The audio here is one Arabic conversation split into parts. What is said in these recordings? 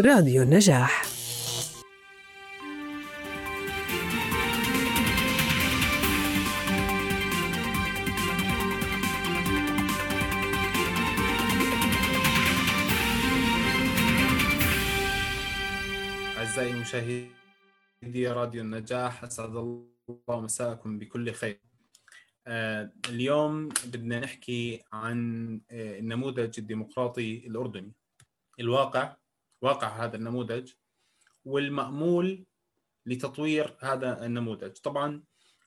راديو النجاح. أعزائي مشاهدي راديو النجاح أسعد الله مساءكم بكل خير. آه، اليوم بدنا نحكي عن آه، النموذج الديمقراطي الأردني. الواقع واقع هذا النموذج والمأمول لتطوير هذا النموذج. طبعا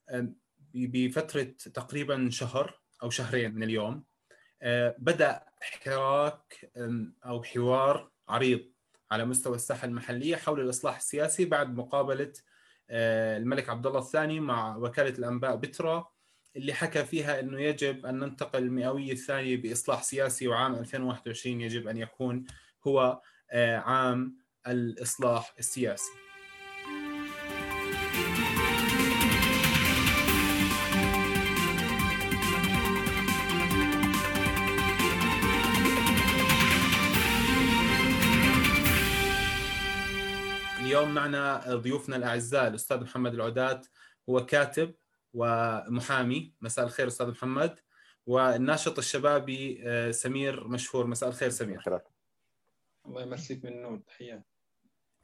آه، بفترة تقريبا شهر أو شهرين من اليوم بدأ حراك أو حوار عريض على مستوى الساحة المحلية حول الإصلاح السياسي بعد مقابلة الملك عبد الله الثاني مع وكالة الأنباء بترا اللي حكى فيها إنه يجب أن ننتقل المئوية الثانية بإصلاح سياسي وعام 2021 يجب أن يكون هو آه، عام الإصلاح السياسي. اليوم معنا ضيوفنا الأعزاء الأستاذ محمد العدات هو كاتب ومحامي. مساء الخير أستاذ محمد. والناشط الشبابي آه، سمير مشهور. مساء الخير سمير. الله يمسيك من النور تحيات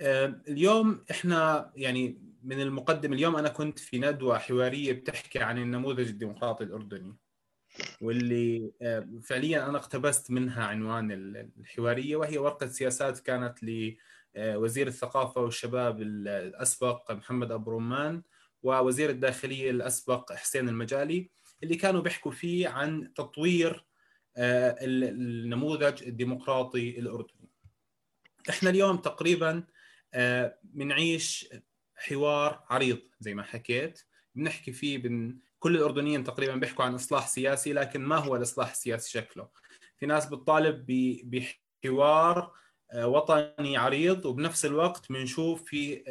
آه، اليوم إحنا يعني من المقدم اليوم أنا كنت في ندوة حوارية بتحكي عن النموذج الديمقراطي الأردني واللي آه، فعليا أنا اقتبست منها عنوان الحوارية وهي ورقة سياسات كانت لوزير الثقافة والشباب الأسبق محمد أبو رمان ووزير الداخلية الأسبق حسين المجالي اللي كانوا بيحكوا فيه عن تطوير آه، النموذج الديمقراطي الأردني. إحنا اليوم تقريبا بنعيش آه، حوار عريض زي ما حكيت. بنحكي فيه بن كل الأردنيين تقريبا بيحكوا عن إصلاح سياسي لكن ما هو الإصلاح السياسي شكله؟ في ناس بتطالب بحوار آه، وطني عريض وبنفس الوقت بنشوف في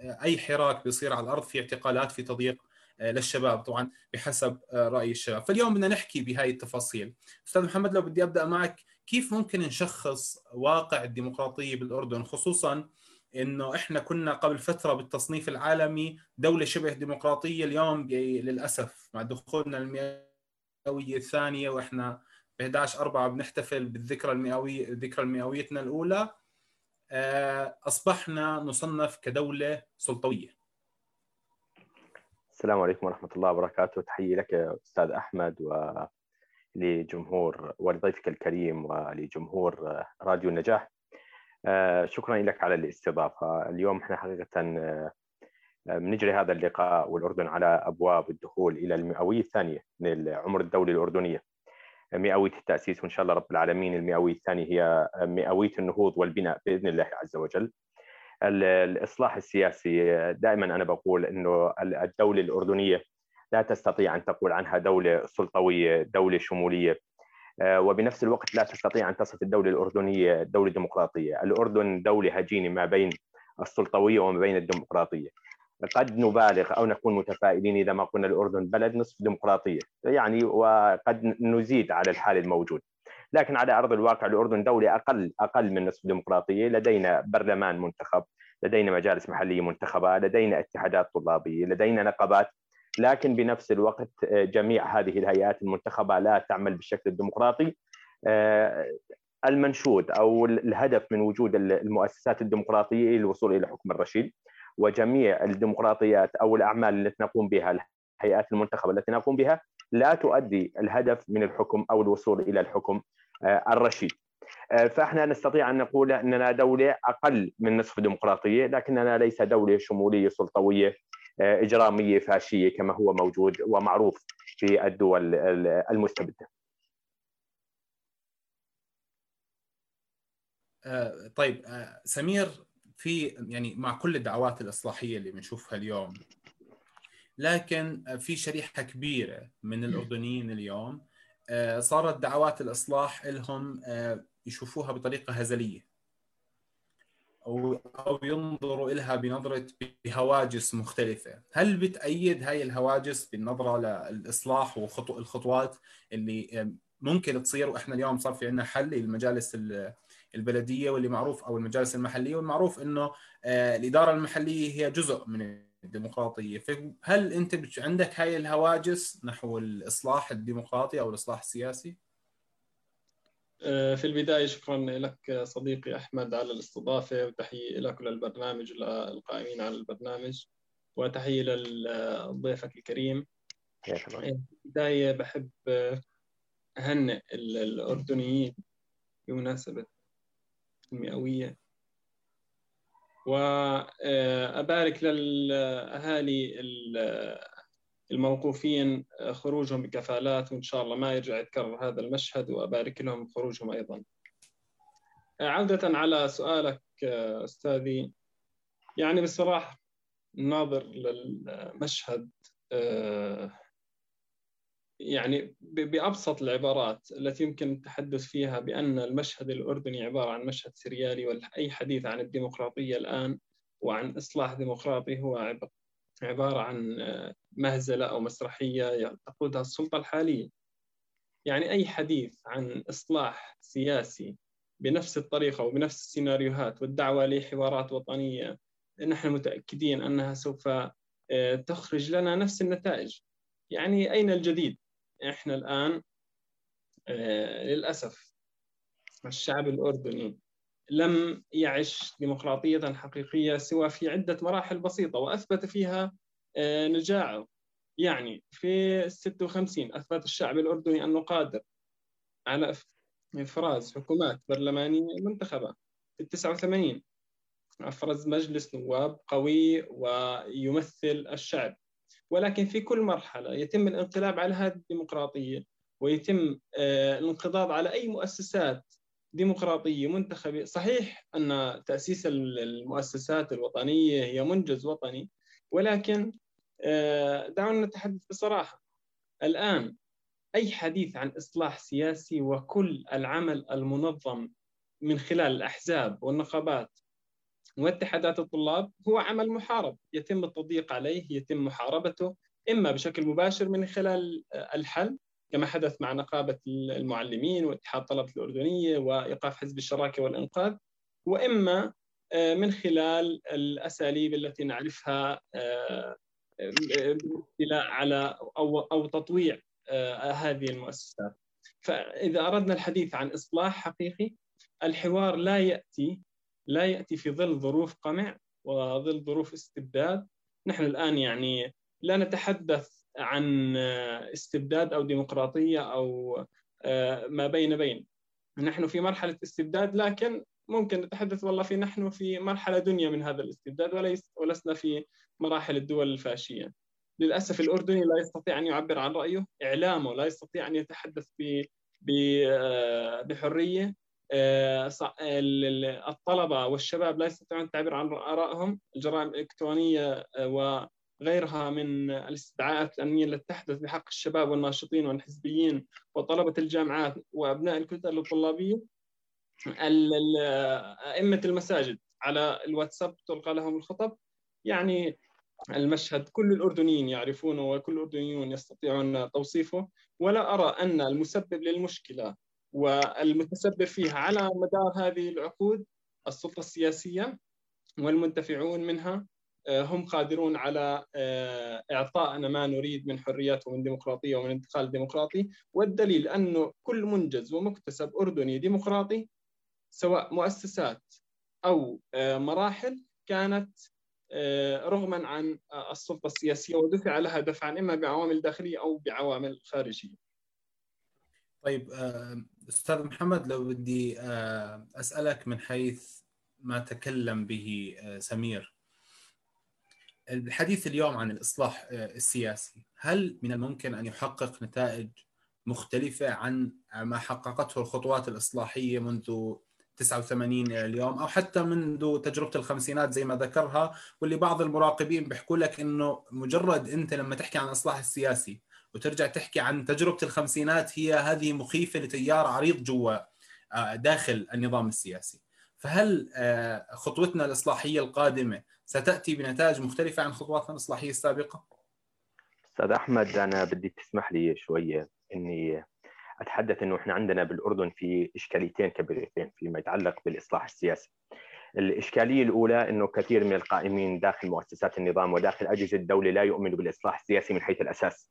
أي حراك بيصير على الأرض في اعتقالات في تضييق آه، للشباب طبعا بحسب آه، رأي الشباب. فاليوم بدنا نحكي بهاي التفاصيل. أستاذ محمد لو بدي أبدأ معك كيف ممكن نشخص واقع الديمقراطية بالأردن؟ خصوصا إنه إحنا كنا قبل فترة بالتصنيف العالمي دولة شبه ديمقراطية اليوم للأسف مع دخولنا المئوية الثانية وإحنا ب 11 4 بنحتفل بالذكرى المئوية ذكرى مئويتنا الأولى آه، أصبحنا نصنف كدولة سلطوية. السلام عليكم ورحمة الله وبركاته. تحيي لك أستاذ أحمد ولجمهور ولضيفك الكريم ولجمهور راديو النجاح. آه، شكرا لك على الاستضافة. اليوم إحنا حقيقة آه، بنجري هذا اللقاء والأردن على أبواب الدخول إلى المئوية الثانية من عمر الدولة الأردنية مئوية التأسيس وإن شاء الله رب العالمين المئوية الثانية هي مئوية النهوض والبناء بإذن الله عز وجل. الإصلاح السياسي دائما أنا بقول إنه الدولة الأردنية لا تستطيع أن تقول عنها دولة سلطوية، دولة شمولية. وبنفس الوقت لا تستطيع أن تصف الدولة الأردنية دولة ديمقراطية، الأردن دولة هجينة ما بين السلطوية وما بين الديمقراطية. قد نبالغ أو نكون متفائلين إذا ما قلنا الأردن بلد نصف ديمقراطية. يعني وقد نزيد على الحال الموجود. لكن على أرض الواقع الأردن دولة أقل أقل من نصف ديمقراطية. لدينا برلمان منتخب لدينا مجالس محلية منتخبة لدينا اتحادات طلابية لدينا نقابات لكن بنفس الوقت جميع هذه الهيئات المنتخبة لا تعمل بالشكل الديمقراطي المنشود أو الهدف من وجود المؤسسات الديمقراطية للوصول إلى حكم الرشيد وجميع الديمقراطيات أو الأعمال التي نقوم بها الهيئات المنتخبة التي نقوم بها لا تؤدي الهدف من الحكم أو الوصول إلى الحكم آه، الرشيد. آه، فإحنا نستطيع أن نقول إننا دولة أقل من نصف ديمقراطية لكننا ليس دولة شمولية سلطوية آه، إجرامية فاشية كما هو موجود ومعروف في الدول المستبدة. طيب سمير في يعني مع كل الدعوات الإصلاحية اللي بنشوفها اليوم لكن في شريحة كبيرة من الأردنيين اليوم آه، صارت دعوات الإصلاح لهم آه، يشوفوها بطريقة هزلية أو أو ينظروا لها بنظرة بهواجس مختلفة، هل بتأيد هاي الهواجس بالنظرة للإصلاح والخطوات اللي آه، ممكن تصير؟ وإحنا اليوم صار في عندنا حل للمجالس البلدية واللي معروف أو المجالس المحلية والمعروف إنه الإدارة المحلية هي جزء من الديمقراطية. فهل أنت عندك هاي الهواجس نحو الإصلاح الديمقراطي أو الإصلاح السياسي؟ في البداية شكرا لك صديقي أحمد على الاستضافة وتحية لك وللبرنامج القائمين على البرنامج وتحية لضيفك الكريم. في البداية بحب أهنئ الأردنيين بمناسبة المئوية وأبارك للأهالي الموقوفين خروجهم بكفالات وإن شاء الله ما يرجع يتكرر هذا المشهد وأبارك لهم خروجهم أيضا. عودة على سؤالك أستاذي. يعني بصراحة الناظر للمشهد يعني بأبسط العبارات التي يمكن التحدث فيها بأن المشهد الأردني عبارة عن مشهد سريالي وأي حديث عن الديمقراطية الآن وعن إصلاح ديمقراطي هو عبارة عن مهزلة أو مسرحية تقودها السلطة الحالية يعني أي حديث عن إصلاح سياسي بنفس الطريقة وبنفس السيناريوهات والدعوة لحوارات وطنية نحن متأكدين أنها سوف تخرج لنا نفس النتائج يعني أين الجديد؟ إحنا الآن للأسف الشعب الأردني لم يعش ديمقراطية حقيقية سوى في عدة مراحل بسيطة وأثبت فيها نجاعه يعني في 56 أثبت الشعب الأردني أنه قادر على إفراز حكومات برلمانية منتخبة. في 89 أفرز مجلس نواب قوي ويمثل الشعب. ولكن في كل مرحلة يتم الانقلاب على هذه الديمقراطية ويتم الانقضاض على أي مؤسسات ديمقراطية منتخبة. صحيح أن تأسيس المؤسسات الوطنية هي منجز وطني ولكن دعونا نتحدث بصراحة. الآن أي حديث عن إصلاح سياسي وكل العمل المنظم من خلال الأحزاب والنقابات واتحادات الطلاب هو عمل محارب يتم التضييق عليه يتم محاربته إما بشكل مباشر من خلال الحل كما حدث مع نقابة المعلمين واتحاد طلبة الأردنية وإيقاف حزب الشراكة والإنقاذ وإما من خلال الأساليب التي نعرفها على أو أو تطويع هذه المؤسسات. فإذا أردنا الحديث عن إصلاح حقيقي الحوار لا يأتي لا يأتي في ظل ظروف قمع وظل ظروف استبداد. نحن الآن يعني لا نتحدث عن استبداد أو ديمقراطية أو ما بين بين. نحن في مرحلة استبداد لكن ممكن نتحدث والله في نحن في مرحلة دنيا من هذا الاستبداد وليس ولسنا في مراحل الدول الفاشية. للأسف الأردني لا يستطيع أن يعبر عن رأيه إعلامه لا يستطيع أن يتحدث بحرية الطلبة والشباب لا يستطيعون التعبير عن آرائهم الجرائم الإلكترونية وغيرها من الاستدعاءات الأمنية التي تحدث بحق الشباب والناشطين والحزبيين وطلبة الجامعات وأبناء الكتل الطلابية. أئمة المساجد على الواتساب تلقى لهم الخطب. يعني المشهد كل الأردنيين يعرفونه وكل الأردنيون يستطيعون توصيفه. ولا أرى أن المسبب للمشكلة والمتسبب فيها على مدار هذه العقود السلطة السياسية والمنتفعون منها هم قادرون على إعطائنا ما نريد من حريات ومن ديمقراطية ومن انتقال ديمقراطي. والدليل أنه كل منجز ومكتسب أردني ديمقراطي سواء مؤسسات أو مراحل كانت رغما عن السلطة السياسية ودفع لها دفعا إما بعوامل داخلية أو بعوامل خارجية. طيب أستاذ محمد لو بدي أسألك من حيث ما تكلم به سمير. الحديث اليوم عن الإصلاح السياسي هل من الممكن أن يحقق نتائج مختلفة عن ما حققته الخطوات الإصلاحية منذ 89 اليوم أو حتى منذ تجربة الخمسينات زي ما ذكرها؟ واللي بعض المراقبين بيحكوا لك إنه مجرد أنت لما تحكي عن الإصلاح السياسي وترجع تحكي عن تجربة الخمسينات هي هذه مخيفة لتيار عريض جوا داخل النظام السياسي. فهل خطوتنا الإصلاحية القادمة ستأتي بنتائج مختلفة عن خطواتنا الإصلاحية السابقة؟ أستاذ أحمد أنا بدي تسمح لي شوية إني أتحدث إنه إحنا عندنا بالأردن في إشكاليتين كبيرتين فيما يتعلق بالإصلاح السياسي. الإشكالية الأولى إنه كثير من القائمين داخل مؤسسات النظام وداخل أجهزة الدولة لا يؤمنوا بالإصلاح السياسي من حيث الأساس.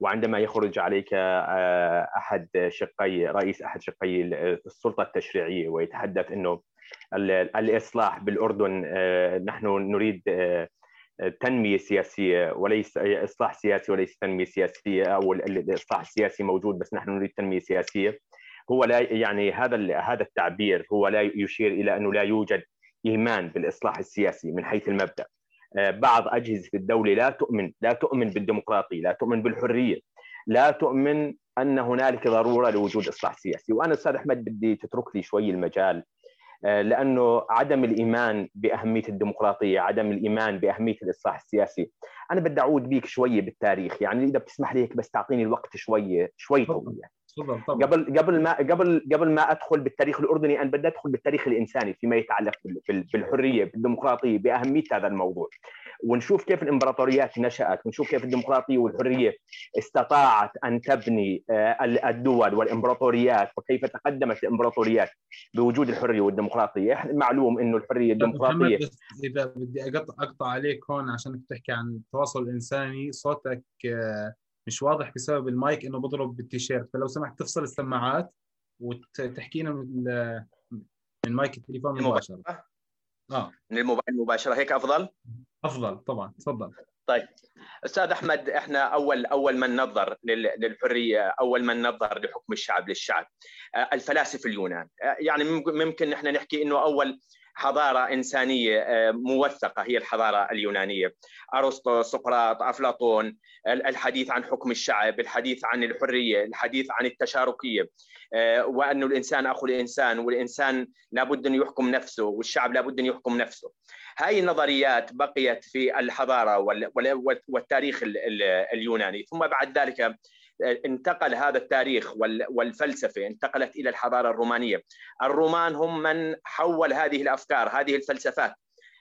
وعندما يخرج عليك آه، أحد شقي رئيس أحد شقي السلطة التشريعية ويتحدث إنه الإصلاح بالأردن آه، نحن نريد آه، تنمية سياسية وليس إصلاح سياسي وليس تنمية سياسية أو الإصلاح السياسي موجود بس نحن نريد تنمية سياسية. هو لا يعني هذا هذا التعبير هو لا يشير إلى أنه لا يوجد إيمان بالإصلاح السياسي من حيث المبدأ. بعض أجهزة الدولة لا تؤمن لا تؤمن بالديمقراطية لا تؤمن بالحرية لا تؤمن أن هنالك ضرورة لوجود إصلاح سياسي. وأنا أستاذ أحمد بدي تترك لي شوي المجال آه، لأنه عدم الإيمان بأهمية الديمقراطية، عدم الإيمان بأهمية الإصلاح السياسي، أنا بدي أعود بيك شوية بالتاريخ، يعني إذا بتسمح لي هيك بس تعطيني الوقت شوية شوي طويل. تفضل طبعا. قبل قبل ما قبل قبل ما أدخل بالتاريخ الأردني أنا بدي أدخل بالتاريخ الإنساني فيما يتعلق بالحرية بالديمقراطية بأهمية هذا الموضوع. ونشوف كيف الإمبراطوريات نشأت ونشوف كيف الديمقراطية والحرية استطاعت أن تبني آه، الدول والإمبراطوريات وكيف تقدمت الإمبراطوريات بوجود الحرية والديمقراطية. معلوم إنه الحرية الديمقراطية إذا بدي أقطع عليك هون عشان تحكي عن التواصل الانساني صوتك آه، مش واضح بسبب المايك إنه بضرب بالتيشيرت. فلو سمحت تفصل السماعات وتحكينا من من مايك التليفون مباشرة. آه. من الموبايل مباشرة. هيك أفضل؟ أفضل طبعا. تفضل. طيب. أستاذ أحمد إحنا أول أول من نظر للحرية أول من نظر لحكم الشعب للشعب. آه، الفلاسفة اليونان. آه، يعني ممكن نحن نحكي إنه أول حضارة إنسانية آه، موثقة هي الحضارة اليونانية. أرسطو سقراط أفلاطون الحديث عن حكم الشعب الحديث عن الحرية الحديث عن التشاركية. آه، وانه الإنسان أخو الإنسان والإنسان لابد أن يحكم نفسه والشعب لابد أن يحكم نفسه. هاي النظريات بقيت في الحضارة والتاريخ اليوناني. ثم بعد ذلك انتقل هذا التاريخ والفلسفة انتقلت إلى الحضارة الرومانية. الرومان هم من حول هذه الأفكار هذه الفلسفات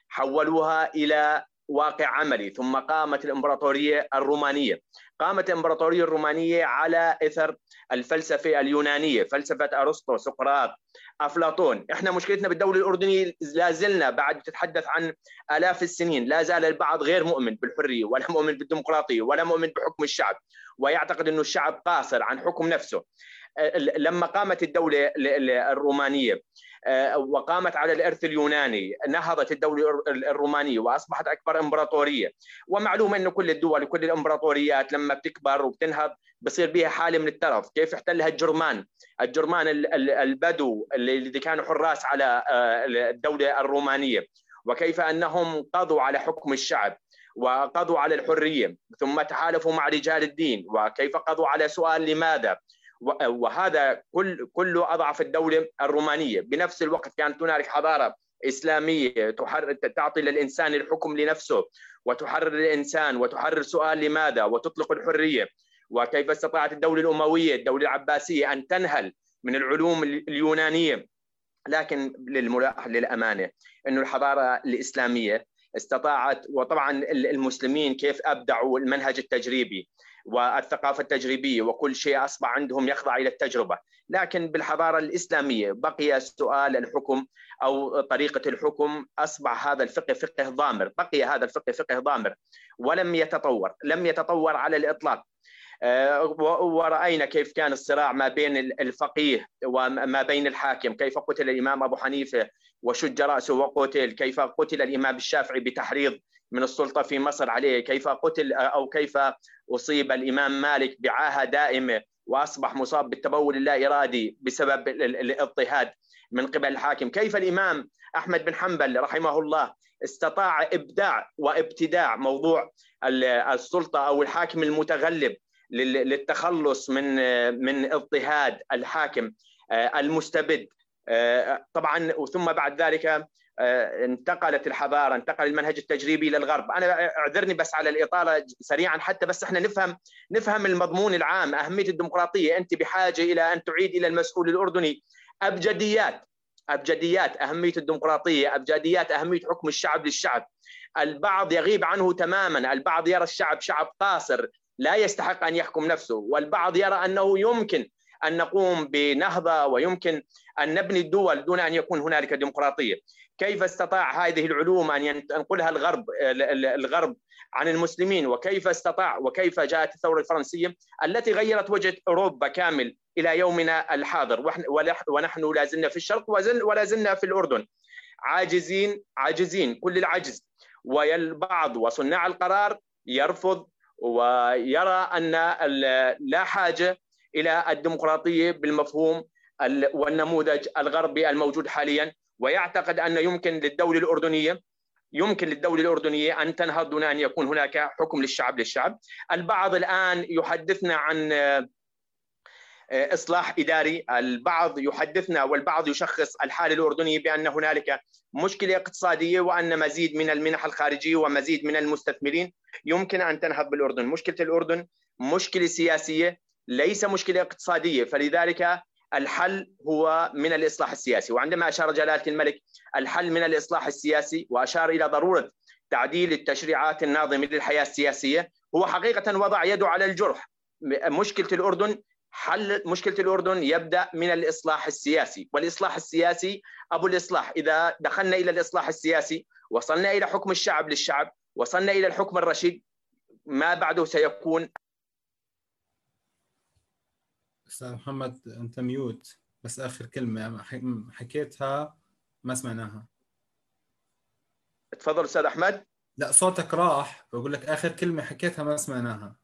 حولوها إلى واقع عملي ثم قامت الإمبراطورية الرومانية. قامت الإمبراطورية الرومانية على إثر الفلسفة اليونانية فلسفة أرسطو سقراط أفلاطون. إحنا مشكلتنا بالدولة الأردنية لا زلنا بعد تتحدث عن آلاف السنين. لا زال البعض غير مؤمن بالحرية ولا مؤمن بالديمقراطية ولا مؤمن بحكم الشعب. ويعتقد إنه الشعب قاصر عن حكم نفسه. لما قامت الدولة الرومانية آه، وقامت على الإرث اليوناني نهضت الدولة الرومانية وأصبحت أكبر إمبراطورية. ومعلوم انه كل الدول وكل الإمبراطوريات لما بتكبر وبتنهض بصير بها حالة من الترف. كيف احتلها الجرمان؟ الجرمان البدو اللي كانوا حراس على آه، الدولة الرومانية. وكيف أنهم قضوا على حكم الشعب وقضوا على الحرية ثم تحالفوا مع رجال الدين. وكيف قضوا على سؤال لماذا؟ وهذا كل كله أضعف الدولة الرومانية. بنفس الوقت كانت هنالك حضارة إسلامية تحرر تعطي للإنسان الحكم لنفسه وتحرر الإنسان وتحرر سؤال لماذا وتطلق الحرية. وكيف استطاعت الدولة الأموية الدولة العباسية أن تنهل من العلوم اليونانية. لكن للأمانة إنه الحضارة الإسلامية استطاعت وطبعا المسلمين كيف أبدعوا المنهج التجريبي. والثقافة التجريبية وكل شيء أصبح عندهم يخضع إلى التجربة، لكن بالحضارة الإسلامية بقي سؤال الحكم أو طريقة الحكم أصبح هذا الفقه فقه ضامر، بقي هذا الفقه فقه ضامر ولم يتطور، لم يتطور على الإطلاق. آه، ورأينا كيف كان الصراع ما بين الفقيه وما بين الحاكم كيف قتل الإمام أبو حنيفة وشج رأسه وقتل كيف قتل الإمام الشافعي بتحريض من السلطة في مصر عليه كيف قتل أو كيف أصيب الإمام مالك بعاهة دائمة وأصبح مصاب بالتبول اللا إرادي بسبب الاضطهاد من قبل الحاكم. كيف الإمام أحمد بن حنبل رحمه الله استطاع إبداع وابتداع موضوع السلطة أو الحاكم المتغلب للتخلص من من اضطهاد الحاكم آه، المستبد. آه، طبعا ثم بعد ذلك آه، انتقلت الحضارة انتقل المنهج التجريبي للغرب أنا أعذرني بس على الإطالة سريعا حتى بس إحنا نفهم نفهم المضمون العام أهمية الديمقراطية. أنت بحاجة إلى أن تعيد إلى المسؤول الأردني. أبجديات أبجديات أهمية الديمقراطية أبجديات أهمية حكم الشعب للشعب. البعض يغيب عنه تماما. البعض يرى الشعب شعب قاصر. لا يستحق أن يحكم نفسه والبعض يرى أنه يمكن أن نقوم بنهضة ويمكن أن نبني الدول دون أن يكون هنالك ديمقراطية. كيف استطاع هذه العلوم أن ينقلها الغرب الغرب عن المسلمين؟ وكيف استطاع وكيف جاءت الثورة الفرنسية التي غيرت وجه أوروبا كامل إلى يومنا الحاضر؟ ونحن لا زلنا في الشرق ولا زلنا في الأردن. عاجزين عاجزين كل العجز. والبعض وصناع القرار يرفض ويرى أن لا حاجة إلى الديمقراطية بالمفهوم والنموذج الغربي الموجود حاليا ويعتقد أن يمكن للدولة الاردنيه يمكن للدولة الأردنية أن تنهض دون أن يكون هناك حكم للشعب للشعب. البعض الآن يحدثنا عن إصلاح إداري، البعض يحدثنا والبعض يشخص الحالة الأردنية بأن هنالك مشكلة اقتصادية وأن مزيد من المنح الخارجية ومزيد من المستثمرين يمكن أن تنهض بالأردن، مشكلة الأردن مشكلة سياسية ليس مشكلة اقتصادية. فلذلك الحل هو من الإصلاح السياسي. وعندما أشار جلالة الملك الحل من الإصلاح السياسي وأشار إلى ضرورة تعديل التشريعات الناظمة للحياة السياسية هو حقيقة وضع يده على الجرح. مشكلة الأردن حل مشكلة الأردن يبدأ من الإصلاح السياسي والإصلاح السياسي أبو الإصلاح. إذا دخلنا إلى الإصلاح السياسي وصلنا إلى حكم الشعب للشعب وصلنا إلى الحكم الرشيد ما بعده سيكون. أستاذ محمد أنت ميوت بس آخر كلمة حكيتها ما سمعناها. تفضل أستاذ أحمد. لا صوتك راح بقول لك آخر كلمة حكيتها ما سمعناها.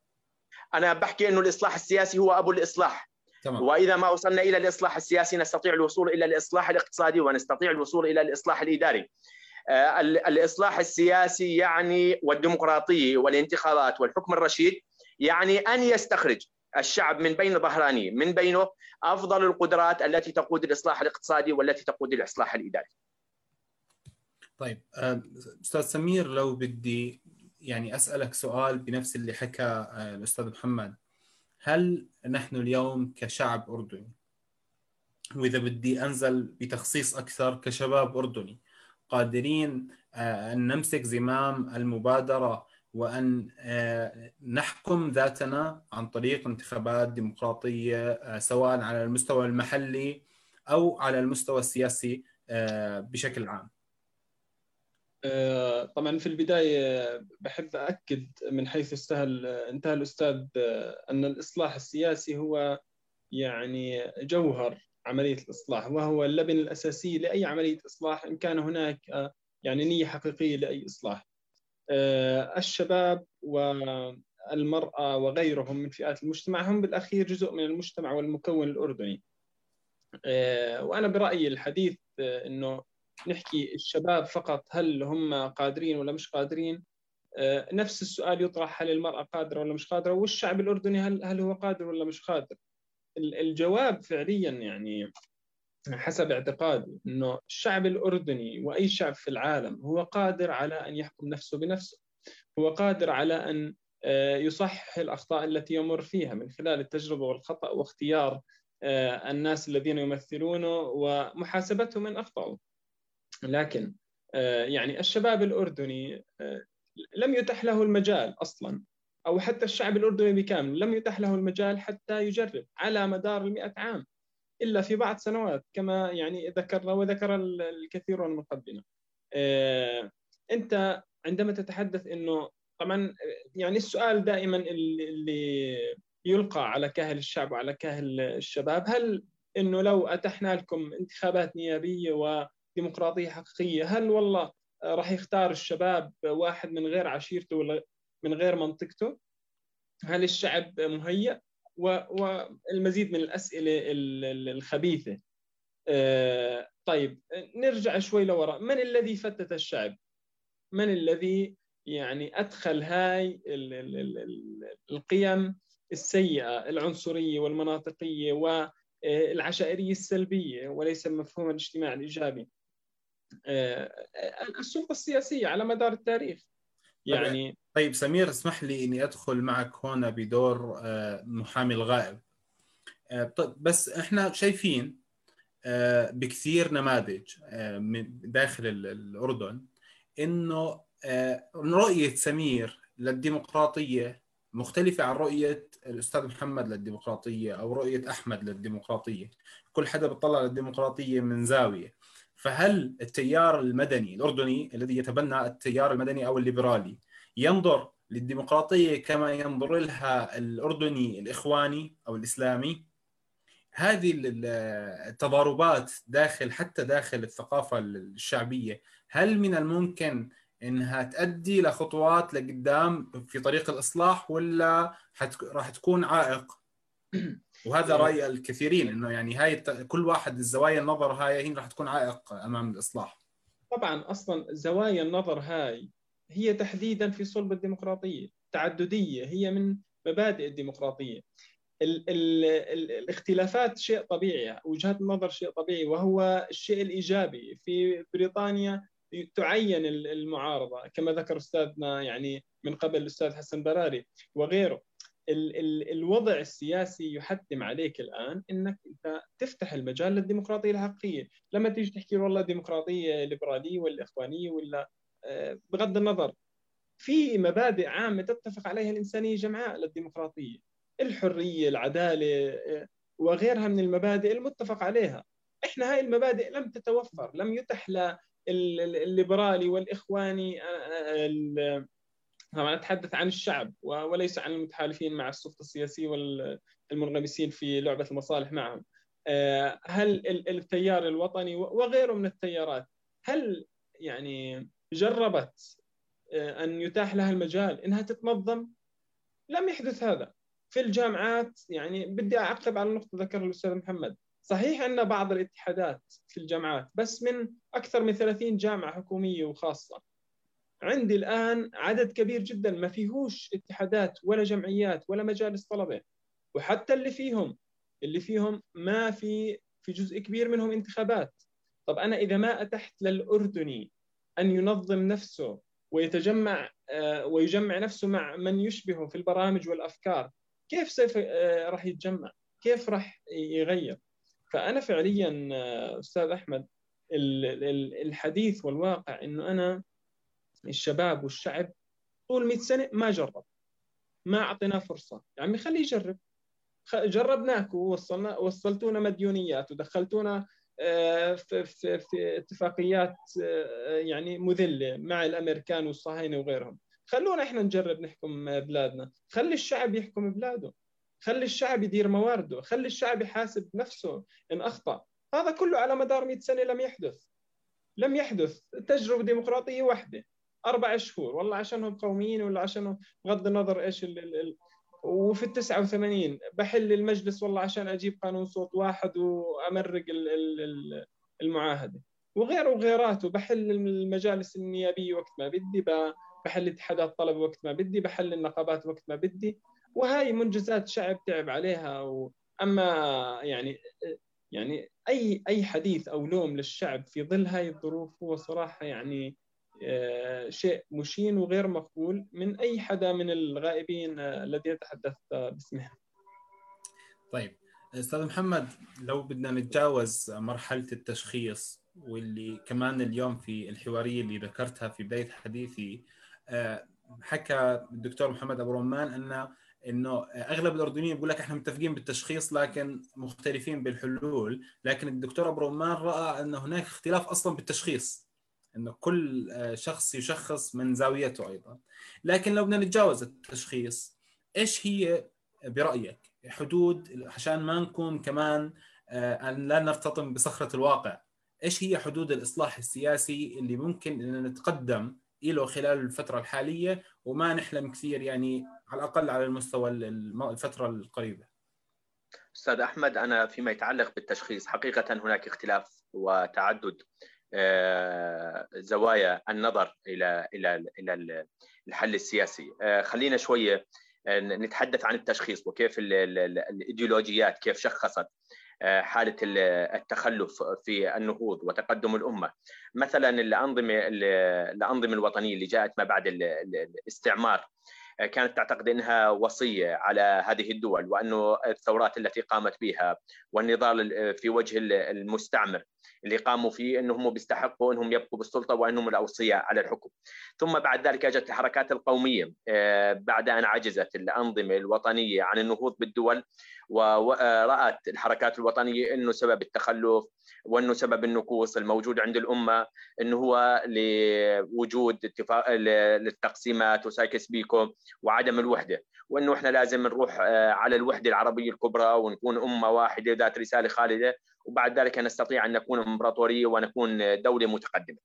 أنا بحكي إنه الإصلاح السياسي هو أبو الإصلاح تمام. وإذا ما وصلنا إلى الإصلاح السياسي نستطيع الوصول إلى الإصلاح الاقتصادي ونستطيع الوصول إلى الإصلاح الإداري آه، الإصلاح السياسي يعني والديمقراطيه والانتخابات والحكم الرشيد يعني أن يستخرج الشعب من بين ظهرانيه من بينه أفضل القدرات التي تقود الإصلاح الاقتصادي والتي تقود الإصلاح الإداري. طيب آه، أستاذ سمير لو بدي يعني أسألك سؤال بنفس اللي حكى آه، الأستاذ محمد هل نحن اليوم كشعب أردني وإذا بدي أنزل بتخصيص أكثر كشباب أردني قادرين آه، أن نمسك زمام المبادرة وأن آه، نحكم ذاتنا عن طريق انتخابات ديمقراطية سواء على المستوى المحلي أو على المستوى السياسي بشكل عام. طبعا في البداية بحب اكد من حيث استهل انتهى الأستاذ أن الإصلاح السياسي هو يعني جوهر عملية الإصلاح وهو اللبن الأساسي لأي عملية إصلاح إن كان هناك يعني نية حقيقية لأي إصلاح. آه، الشباب والمرأة وغيرهم من فئات المجتمع هم بالأخير جزء من المجتمع والمكون الأردني آه، وأنا برأيي الحديث آه، أنه نحكي الشباب فقط هل هم قادرين ولا مش قادرين؟ نفس السؤال يطرح هل المرأة قادرة ولا مش قادرة؟ والشعب الأردني هل, هل هو قادر ولا مش قادر؟ الجواب فعليا يعني حسب اعتقادي إنه الشعب الأردني وأي شعب في العالم هو قادر على أن يحكم نفسه بنفسه. هو قادر على أن آه، يصحح الأخطاء التي يمر فيها من خلال التجربة والخطأ واختيار آه، الناس الذين يمثلونه ومحاسبتهم من اخطاوا لكن آه، يعني الشباب الأردني لم يتح له المجال أصلا أو حتى الشعب الأردني بكامل لم يتح له المجال حتى يجرب على مدار المئة عام إلا في بعض سنوات كما يعني ذكرنا وذكر الكثيرون من قبلنا. آه، أنت عندما تتحدث إنه طبعا يعني السؤال دائما اللي يلقى على كاهل الشعب وعلى كاهل الشباب هل إنه لو أتحنا لكم انتخابات نيابية وديمقراطيه حقيقية. هل والله راح يختار الشباب واحد من غير عشيرته ولا من غير منطقته؟ هل الشعب مهيأ؟ والمزيد من الأسئلة الخبيثة. آه، طيب نرجع شوي لوراء من الذي فتت الشعب؟ من الذي يعني أدخل هاي القيم السيئة العنصرية والمناطقية والعشائريه السلبية وليس المفهوم الاجتماعي الإيجابي؟ آه، السلطه السياسية على مدار التاريخ. يعني طيب سمير اسمح لي إني أدخل معك هنا بدور آه، محامي الغائب. آه، طيب بس إحنا شايفين آه، بكثير نماذج من داخل الأردن إنه رؤية سمير للديمقراطية مختلفة عن رؤية الأستاذ محمد للديمقراطية أو رؤية أحمد للديمقراطية. كل حدا بيطلع للديمقراطية من زاوية. فهل التيار المدني الأردني الذي يتبنى التيار المدني أو الليبرالي ينظر للديمقراطية كما ينظر لها الأردني الإخواني أو الإسلامي هذه التضاربات داخل حتى داخل الثقافة الشعبية هل من الممكن إنها تؤدي لخطوات لقدام في طريق الإصلاح ولا. راح تكون عائق وهذا رأي الكثيرين إنه يعني هاي كل واحد الزوايا النظر هاي هي راح تكون عائق أمام الإصلاح. طبعا أصلا زوايا النظر هاي هي تحديدا في صلب الديمقراطية تعددية هي من مبادئ الديمقراطية. ال ال ال الاختلافات شيء طبيعي وجهات النظر شيء طبيعي وهو الشيء الإيجابي. في بريطانيا تعين المعارضة كما ذكر أستاذنا يعني من قبل الأستاذ حسن براري وغيره. ال ال الوضع السياسي يحتم عليك الآن إنك أنت تفتح المجال للديمقراطية الحقيقية، لما تيجي تحكي والله ديمقراطية ليبرالية ولا إخوانية ولا آه، بغض النظر في مبادئ عامة تتفق عليها الإنسانية جمعاء للديمقراطية، الحرية، العدالة آه، وغيرها من المبادئ المتفق عليها. إحنا هاي المبادئ لم تتوفر، لم يتح الليبرالي والإخواني آه، طبعا اتحدث عن الشعب وليس عن المتحالفين مع السلطه السياسيه والمنغمسين في لعبة المصالح معهم. آه، هل التيار الوطني وغيره من التيارات هل يعني جربت آه، أن يتاح لها المجال إنها تتنظم؟ لم يحدث هذا. في الجامعات يعني بدي أعقب على نقطة ذكرها الأستاذ محمد. صحيح أن بعض الاتحادات في الجامعات بس من أكثر من 30 جامعة حكومية وخاصة عندي الآن عدد كبير جدا ما فيهوش اتحادات ولا جمعيات ولا مجالس طلبة. وحتى اللي فيهم اللي فيهم ما في في جزء كبير منهم انتخابات. طب أنا إذا ما أتحت للأردني أن ينظم نفسه ويتجمع آه، ويجمع نفسه مع من يشبهه في البرامج والأفكار كيف سيف آه، راح يتجمع؟ كيف راح يغير؟ فأنا فعليا آه، أستاذ أحمد الحديث والواقع أنه أنا الشباب والشعب طول 100 سنة ما جرب. ما أعطيناه فرصة. يا عمي خليه يجرب. جربناك ووصلنا وصلتونا مديونيات ودخلتونا آه، في, في, في اتفاقيات آه، يعني مذلة مع الأمريكان والصهاينة وغيرهم. خلونا إحنا نجرب نحكم بلادنا. خلي الشعب يحكم بلاده. خلي الشعب يدير موارده خلي الشعب يحاسب نفسه إن أخطأ. هذا كله على مدار 100 سنة لم يحدث. لم يحدث. تجربة ديمقراطية واحدة. أربع شهور والله عشانهم قوميين ولا عشانهم بغض النظر إيش ال ال ال وفي ال 89 بحل المجلس والله عشان أجيب قانون صوت واحد وأمرق ال ال المعاهدة. وغيره وغيراته بحل المجالس النيابية وقت ما بدي بحل اتحادات طلب وقت ما بدي بحل النقابات وقت ما بدي. وهاي منجزات شعب تعب عليها و... أما يعني يعني اي أي حديث أو لوم للشعب في ظل هاي الظروف هو صراحة يعني شيء مشين وغير مقبول من أي حدا من الغائبين آه، الذي يتحدث باسمه. طيب أستاذ محمد لو بدنا نتجاوز مرحلة التشخيص واللي كمان اليوم في الحوارية اللي ذكرتها في بداية حديثي آه، حكى الدكتور محمد أبو رمان أن إنه أغلب الأردنيين بيقول لك إحنا متفقين بالتشخيص لكن مختلفين بالحلول، لكن الدكتور أبو رمان رأى أن هناك اختلاف أصلا بالتشخيص. إنه كل آه، شخص يشخص من زاويته أيضا. لكن لو بدنا نتجاوز التشخيص إيش هي برأيك؟ حدود عشان ما نكون كمان آه، أن لا نرتطم بصخرة الواقع. إيش هي حدود الإصلاح السياسي اللي ممكن ان نتقدم له خلال الفترة الحالية وما نحلم كثير يعني على الأقل على المستوى الفترة القريبة؟ أستاذ أحمد أنا فيما يتعلق بالتشخيص حقيقة هناك اختلاف وتعدد. زوايا النظر إلى إلى إلى الحل السياسي. آه، خلينا شوية آه، نتحدث عن التشخيص وكيف الإيديولوجيات كيف شخصت حالة التخلف في النهوض وتقدم الأمة. مثلا الانظمه الأنظمة الوطنية اللي جاءت ما بعد الاستعمار كانت تعتقد إنها وصية على هذه الدول وأنه الثورات التي قامت بها والنضال في وجه المستعمر. اللي قاموا فيه إنهم بيستحقوا إنهم يبقوا بالسلطة وإنهم الاوصياء على الحكم. ثم بعد ذلك اجت الحركات القومية بعد أن عجزت الأنظمة الوطنية عن النهوض بالدول ورأت الحركات الوطنية أنه سبب التخلف وأنه سبب النكوص الموجود عند الأمة أنه هو لوجود اتفاق للتقسيمات وسايكس بيكو وعدم الوحدة وأنه إحنا لازم نروح آه، على الوحدة العربية الكبرى ونكون أمة واحدة ذات رسالة خالدة وبعد ذلك نستطيع أن نكون إمبراطورية ونكون دولة متقدمة.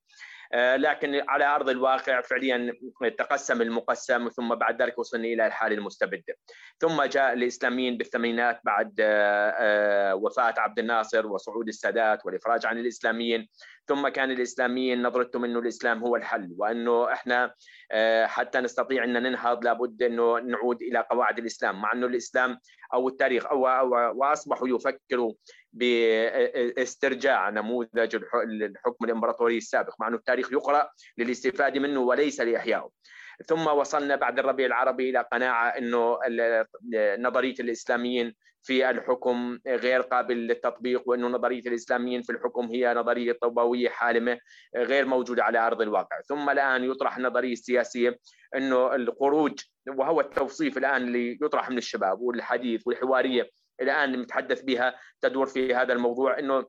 لكن على أرض الواقع فعليا تقسم المقسم ثم بعد ذلك وصلنا إلى الحاله المستبده ثم جاء الإسلاميين بالثمانينات بعد آه، آه، وفاة عبد الناصر وصعود السادات والإفراج عن الإسلاميين. ثم كان الإسلاميين نظرتهم إنه الإسلام هو الحل وإنه إحنا حتى نستطيع أن ننهض لابد إنه نعود إلى قواعد الإسلام مع إنه الإسلام أو التاريخ أو, أو وأصبحوا يفكروا باسترجاع نموذج الحكم الإمبراطوري السابق مع إنه التاريخ يقرأ للاستفادة منه وليس لاحيائه ثم وصلنا بعد الربيع العربي إلى قناعة إنه نظرية الإسلاميين في الحكم غير قابل للتطبيق وإنه نظرية الإسلاميين في الحكم هي نظرية طوبويه حالمة غير موجودة على أرض الواقع، ثم الآن يطرح النظريه السياسيه إنه الخروج وهو التوصيف الآن اللي يطرح من الشباب والحديث والحوارية الآن نتحدث بها تدور في هذا الموضوع إنه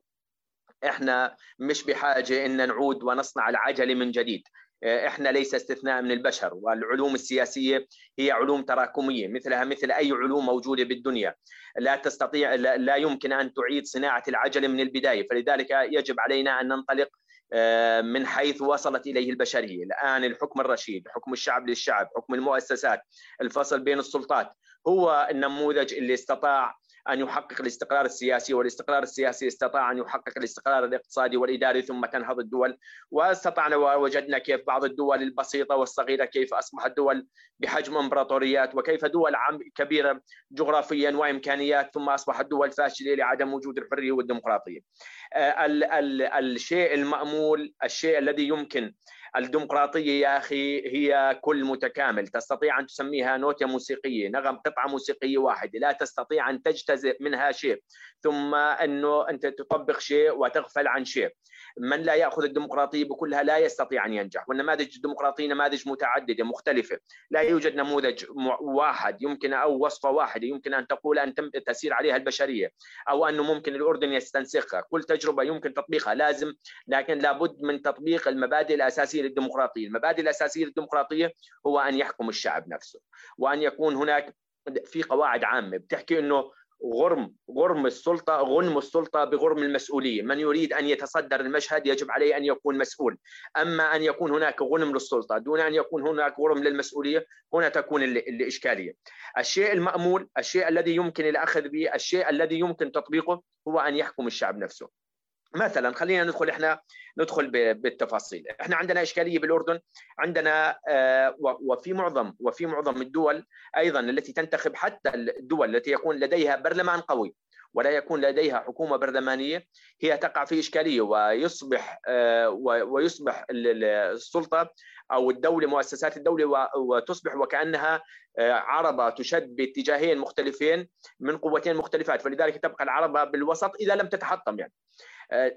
إحنا مش بحاجة إن نعود ونصنع العجلة من جديد. إحنا ليس استثناء من البشر والعلوم السياسية هي علوم تراكمية مثلها مثل أي علوم موجودة بالدنيا. لا تستطيع لا يمكن أن تعيد صناعة العجلة من البداية. فلذلك يجب علينا أن ننطلق آه، من حيث وصلت إليه البشرية، الآن الحكم الرشيد، حكم الشعب للشعب، حكم المؤسسات، الفصل بين السلطات، هو النموذج اللي استطاع أن يحقق الاستقرار السياسي والاستقرار السياسي استطاع أن يحقق الاستقرار الاقتصادي والإداري ثم تنهض الدول واستطعنا ووجدنا كيف بعض الدول البسيطة والصغيرة كيف أصبحت دول بحجم إمبراطوريات وكيف دول كبيرة جغرافيا وإمكانيات ثم أصبحت دول فاشلة لعدم وجود الحرية والديمقراطية. آه، الشيء المأمول الشيء الذي يمكن الديمقراطية يا أخي هي كل متكامل تستطيع أن تسميها نوتة موسيقية نغم قطعة موسيقية واحدة لا تستطيع أن تجتزئ منها شيء ثم أنه أنت تطبق شيء وتغفل عن شيء. من لا يأخذ الديمقراطية بكلها لا يستطيع أن ينجح والنماذج الديمقراطية نماذج متعددة مختلفة. لا يوجد نموذج واحد يمكن أو وصفة واحدة يمكن أن تقول أن تسير عليها البشرية أو انه ممكن الأردن يستنسخها. كل تجربة يمكن تطبيقها لازم لكن لابد من تطبيق المبادئ الأساسية للديمقراطية. المبادئ الأساسية للديمقراطية هو أن يحكم الشعب نفسه وأن يكون هناك في قواعد عامة بتحكي إنه غرم غرم السلطة غنم السلطة بغرم المسؤولية. من يريد أن يتصدر المشهد يجب عليه أن يكون مسؤول. أما أن يكون هناك غنم للسلطة دون أن يكون هناك غرم للمسؤولية هنا تكون الإشكالية. الشيء المأمول الشيء الذي يمكن الأخذ به الشيء الذي يمكن تطبيقه هو أن يحكم الشعب نفسه. مثلا خلينا ندخل إحنا ندخل بالتفاصيل. إحنا عندنا إشكالية بالأردن عندنا آه، وفي معظم وفي معظم الدول أيضا التي تنتخب حتى الدول التي يكون لديها برلمان قوي ولا يكون لديها حكومة برلمانية هي تقع في إشكالية ويصبح آه، ويصبح السلطة أو الدولة مؤسسات الدولة وتصبح وكأنها آه، عربة تشد باتجاهين مختلفين من قوتين مختلفات. فلذلك تبقى العربة بالوسط إذا لم تتحطم يعني.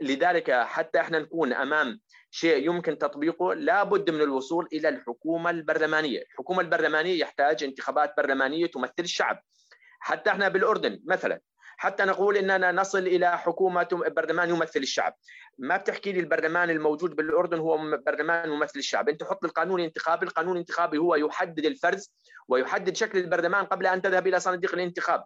لذلك حتى إحنا نكون أمام شيء يمكن تطبيقه لابد من الوصول إلى الحكومة البرلمانية، الحكومة البرلمانية يحتاج انتخابات برلمانية تمثل الشعب. حتى إحنا بالأردن مثلا حتى نقول إننا نصل إلى حكومة برلمان يمثل الشعب. ما بتحكي لي البرلمان الموجود بالأردن هو برلمان يمثل الشعب؟ أنت حط القانون الانتخابي القانون الانتخابي هو يحدد الفرز ويحدد شكل البرلمان قبل أن تذهب إلى صناديق الانتخاب.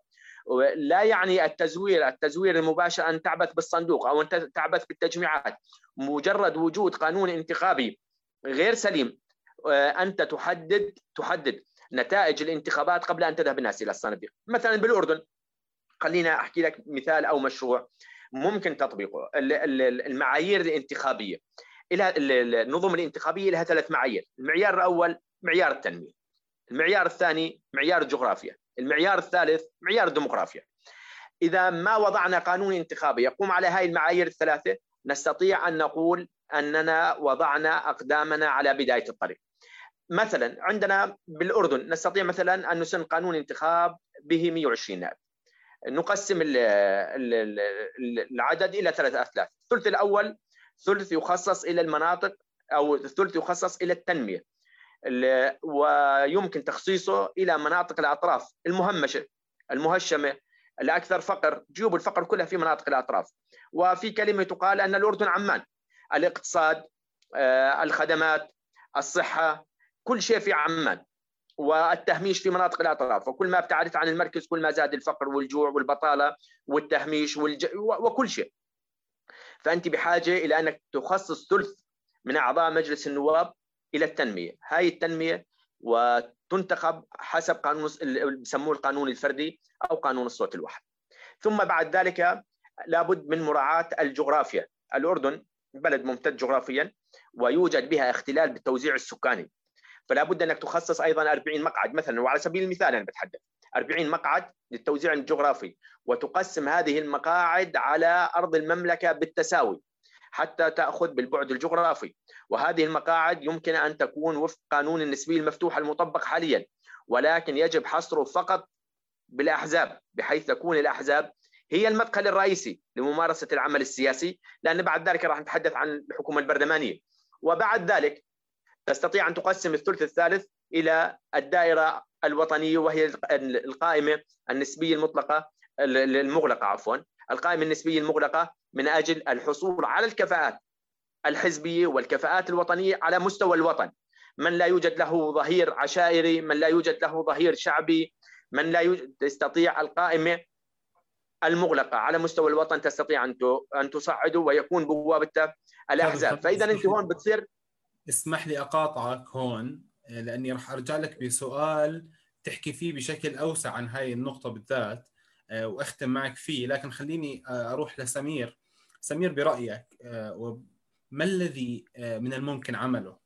لا يعني التزوير التزوير المباشر أن تعبث بالصندوق أو أن تعبث بالتجميعات. مجرد وجود قانون انتخابي غير سليم آه، أنت تحدد تحدد نتائج الانتخابات قبل أن تذهب الناس إلى الصناديق. مثلا بالأردن خلينا أحكي لك مثال أو مشروع ممكن تطبيقه. المعايير الانتخابية. إلى النظم الانتخابية لها ثلاث معايير. المعيار الأول معيار التنمية. المعيار الثاني معيار الجغرافيا المعيار الثالث معيار الديمقراطيا إذا ما وضعنا قانون انتخابي يقوم على هذه المعايير الثلاثة نستطيع أن نقول أننا وضعنا أقدامنا على بداية الطريق. مثلا عندنا بالأردن نستطيع مثلا أن نسن قانون انتخاب به 120 نائب. نقسم العدد إلى ثلاث أثلاث. الثلث الأول ثلث يخصص إلى المناطق أو الثلث يخصص إلى التنمية. ويمكن تخصيصه إلى مناطق الأطراف المهمشة المهشمة الأكثر فقر جيوب الفقر كلها في مناطق الأطراف. وفي كلمة تقال أن الأردن عمان الاقتصاد آه، الخدمات الصحة كل شيء في عمان والتهميش في مناطق الأطراف. وكل ما ابتعدت عن المركز كل ما زاد الفقر والجوع والبطالة والتهميش والج... وكل شيء. فأنت بحاجة إلى أنك تخصص ثلث من أعضاء مجلس النواب إلى التنمية. هاي التنمية وتنتخب حسب قانون بسموه القانون الفردي أو قانون الصوت الواحد. ثم بعد ذلك لابد من مراعاة الجغرافيا. الأردن بلد ممتد جغرافيا ويوجد بها اختلال بالتوزيع السكاني. فلا بد أنك تخصص أيضا 40 مقعد مثلا. وعلى سبيل المثال أنا بتحدث 40 مقعد للتوزيع الجغرافي وتقسم هذه المقاعد على أرض المملكة بالتساوي. حتى تأخذ بالبعد الجغرافي. وهذه المقاعد يمكن أن تكون وفق قانون النسبيه المفتوح المطبق حاليا ولكن يجب حصره فقط بالأحزاب بحيث تكون الأحزاب هي المدخل الرئيسي لممارسة العمل السياسي. لأن بعد ذلك راح نتحدث عن الحكومة البرلمانية. وبعد ذلك تستطيع أن تقسم الثلث الثالث إلى الدائرة الوطنية وهي القائمة النسبية المطلقة المغلقة عفوا القائمة النسبية المغلقة من أجل الحصول على الكفاءات الحزبية والكفاءات الوطنية على مستوى الوطن. من لا يوجد له ظهير عشائري من لا يوجد له ظهير شعبي من لا يوجد تستطيع القائمة المغلقة. على مستوى الوطن تستطيع أن أن تصعده ويكون بوابته الأحزاب. فإذا أنت هون بتصير اسمح لي أقاطعك هون لأني راح أرجع لك بسؤال تحكي فيه بشكل أوسع عن هاي النقطة بالذات آه، وأختم معك فيه. لكن خليني آه، أروح لسمير. سمير برأيك آه، ما الذي من الممكن عمله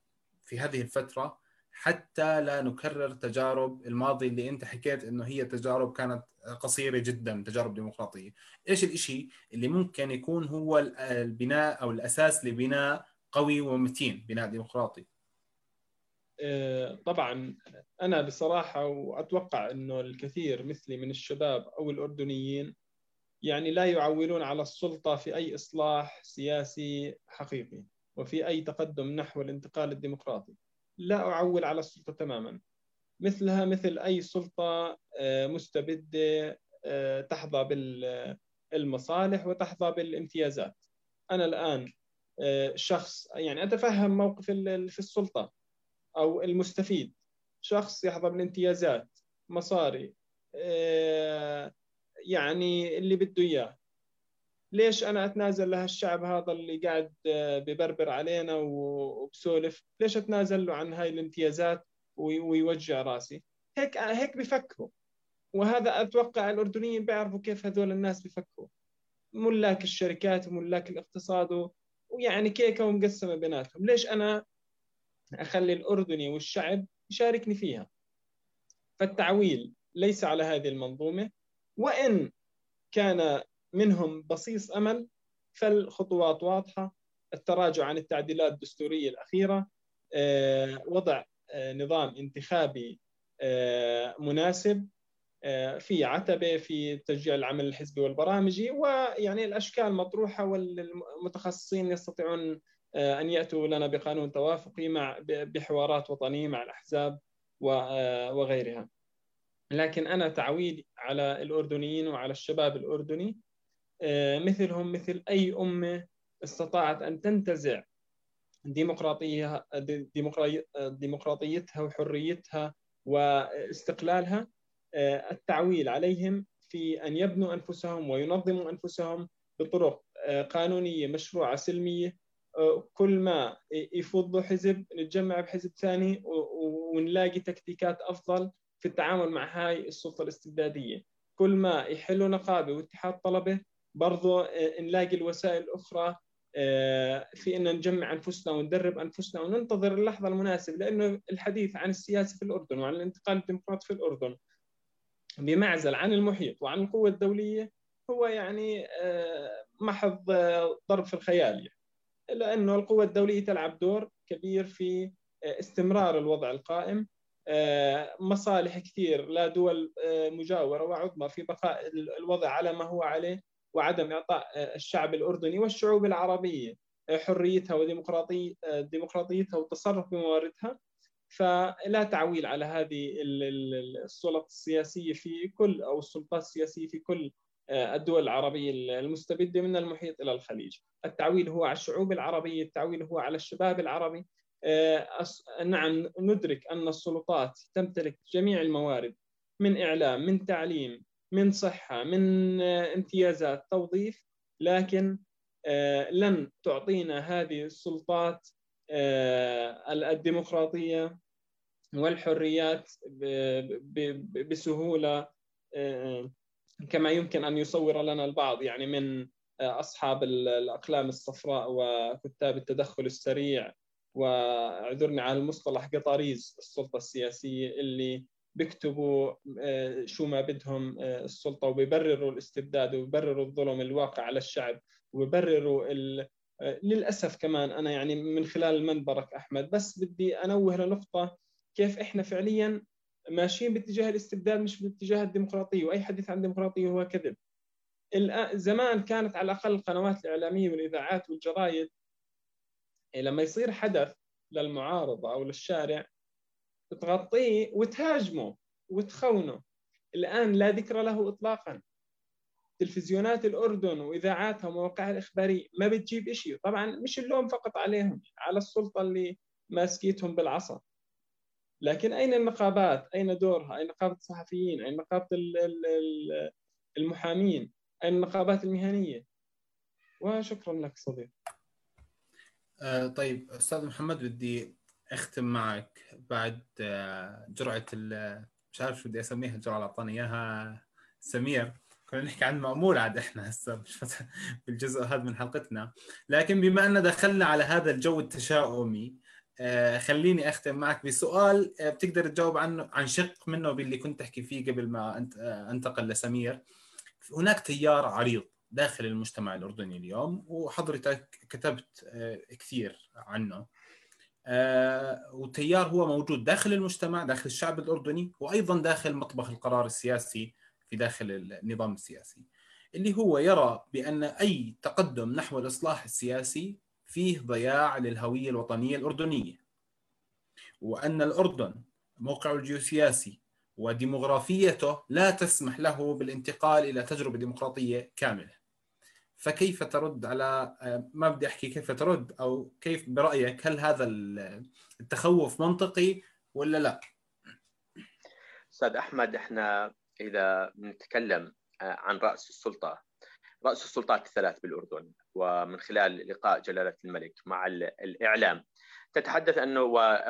في هذه الفترة حتى لا نكرر تجارب الماضي اللي أنت حكيت إنه هي تجارب كانت قصيرة جدا تجارب ديمقراطية؟ إيش الإشي اللي ممكن يكون هو البناء أو الأساس لبناء قوي ومتين بناء ديمقراطي؟ آه، طبعا أنا بصراحة وأتوقع إنه الكثير مثلي من الشباب أو الأردنيين يعني لا يعولون على السلطة في أي إصلاح سياسي حقيقي وفي أي تقدم نحو الانتقال الديمقراطي. لا أعول على السلطة تماما. مثلها مثل أي سلطة آه، مستبدة آه، تحظى بالمصالح وتحظى بالامتيازات. أنا الآن شخص يعني أتفهم موقف في السلطة أو المستفيد. شخص يحظى بالامتيازات مصاري آه، يعني اللي بده إياه. ليش أنا أتنازل لهالشعب هذا اللي قاعد آه، ببربر علينا وبسولف؟ ليش أتنازل له عن هاي الامتيازات ويوجع راسي؟ هيك هيك بفكروا. وهذا أتوقع الأردنيين بيعرفوا كيف هذول الناس بفكروا. ملاك الشركات وملاك الاقتصاد ويعني كيكة ومقسمة بيناتهم. ليش أنا أخلي الأردني والشعب يشاركني فيها؟ فالتعويل ليس على هذه المنظومة. وإن كان منهم بصيص أمل فالخطوات واضحة التراجع عن التعديلات الدستورية الأخيرة آه، وضع آه، نظام انتخابي آه، مناسب في عتبة في تشجيع العمل الحزبي والبرامجي ويعني الأشكال مطروحة والمتخصصين يستطيعون أن يأتوا لنا بقانون توافقي مع بحوارات وطنية مع الأحزاب وغيرها. لكن أنا تعويدي على الأردنيين وعلى الشباب الأردني مثلهم مثل أي أمة استطاعت أن تنتزع ديمقراطيه ديمقراطيتها وحريتها واستقلالها آه، التعويل عليهم في أن يبنوا أنفسهم وينظموا أنفسهم بطرق آه، قانونية مشروعة سلمية آه، كل ما يفضوا حزب نتجمع بحزب ثاني ونلاقي تكتيكات أفضل في التعامل مع هاي السلطة الاستبدادية كل ما يحلوا نقابة واتحاد طلبة برضو نلاقي الوسائل الأخرى في ان نجمع أنفسنا وندرب أنفسنا وننتظر اللحظة المناسبة لأنه الحديث عن السياسة في الأردن وعن الانتقال الديمقراطي في الأردن بمعزل عن المحيط وعن القوة الدولية هو يعني آه، محض آه، ضرب في الخيال. لأنه القوة الدولية تلعب دور كبير في آه، استمرار الوضع القائم مصالح كثير لا دول مجاورة وعظمى في بقاء الوضع على ما هو عليه وعدم إعطاء الشعب الأردني والشعوب العربية حريتها وديمقراطي ديمقراطيتها والتصرف بمواردها. فلا تعويل على هذه السلطات السياسية في كل أو السلطات السياسية في كل الدول العربية المستبدة من المحيط إلى الخليج، التعويل هو على الشعوب العربية، التعويل هو على الشباب العربي، نعم ندرك أن السلطات تمتلك جميع الموارد من إعلام، من تعليم، من صحة، من امتيازات، توظيف، لكن لن تعطينا هذه السلطات الديمقراطية والحريات بسهولة كما يمكن أن يصور لنا البعض يعني من أصحاب الأقلام الصفراء وكتاب التدخل السريع. واعذرني على المصطلح قطاريز السلطة السياسية اللي بيكتبوا شو ما بدهم السلطة وبيبرروا الاستبداد وبيبرروا الظلم الواقع على الشعب وبيبرروا للأسف كمان أنا يعني من خلال منبرك أحمد بس بدي أنوه لنقطة كيف إحنا فعليا ماشيين باتجاه الاستبداد مش باتجاه الديمقراطية وأي حديث عن الديمقراطية هو كذب. زمان كانت على الأقل القنوات الإعلامية والإذاعات والجرايد لما يصير حدث للمعارضة أو للشارع تغطيه وتهاجمه وتخونه الآن لا ذكر له اطلاقا تلفزيونات الأردن واذاعاتها ومواقعها الإخبارية ما بتجيب شيء طبعا مش اللوم فقط عليهم على السلطة اللي ماسكيتهم بالعصا لكن أين النقابات؟ أين دورها؟ أين نقابة الصحفيين؟ أين نقابة المحامين؟ أين النقابات المهنية؟ وشكرا لك صديق. آه طيب أستاذ محمد بدي أختم معك بعد آه جرعة مش عارف شو بدي أسميها الجرعه اللي أعطاني إياها سمير. كنا نحكي عن مأمول عاد إحنا هسه مش بالجزء هذا من حلقتنا. لكن بما أن دخلنا على هذا الجو التشاؤمي آه خليني أختم معك بسؤال بتقدر تجاوب عنه عن شق منه باللي كنت تحكي فيه قبل ما أنت أنتقل لسمير. هناك تيار عريض. داخل المجتمع الأردني اليوم وحضرتك كتبت كثير عنه وتيار هو موجود داخل المجتمع داخل الشعب الأردني وأيضا داخل مطبخ القرار السياسي في داخل النظام السياسي اللي هو يرى بأن أي تقدم نحو الإصلاح السياسي فيه ضياع للهوية الوطنية الأردنية وأن الأردن موقعه الجيوسياسي وديموغرافيته لا تسمح له بالانتقال إلى تجربة ديمقراطية كاملة. فكيف ترد على ما بدي أحكي كيف ترد أو كيف برأيك هل هذا التخوف منطقي ولا لا؟ أستاذ أحمد إحنا إذا بنتكلم عن رأس السلطة رأس السلطات الثلاث بالأردن ومن خلال لقاء جلالة الملك مع الإعلام تتحدث أنه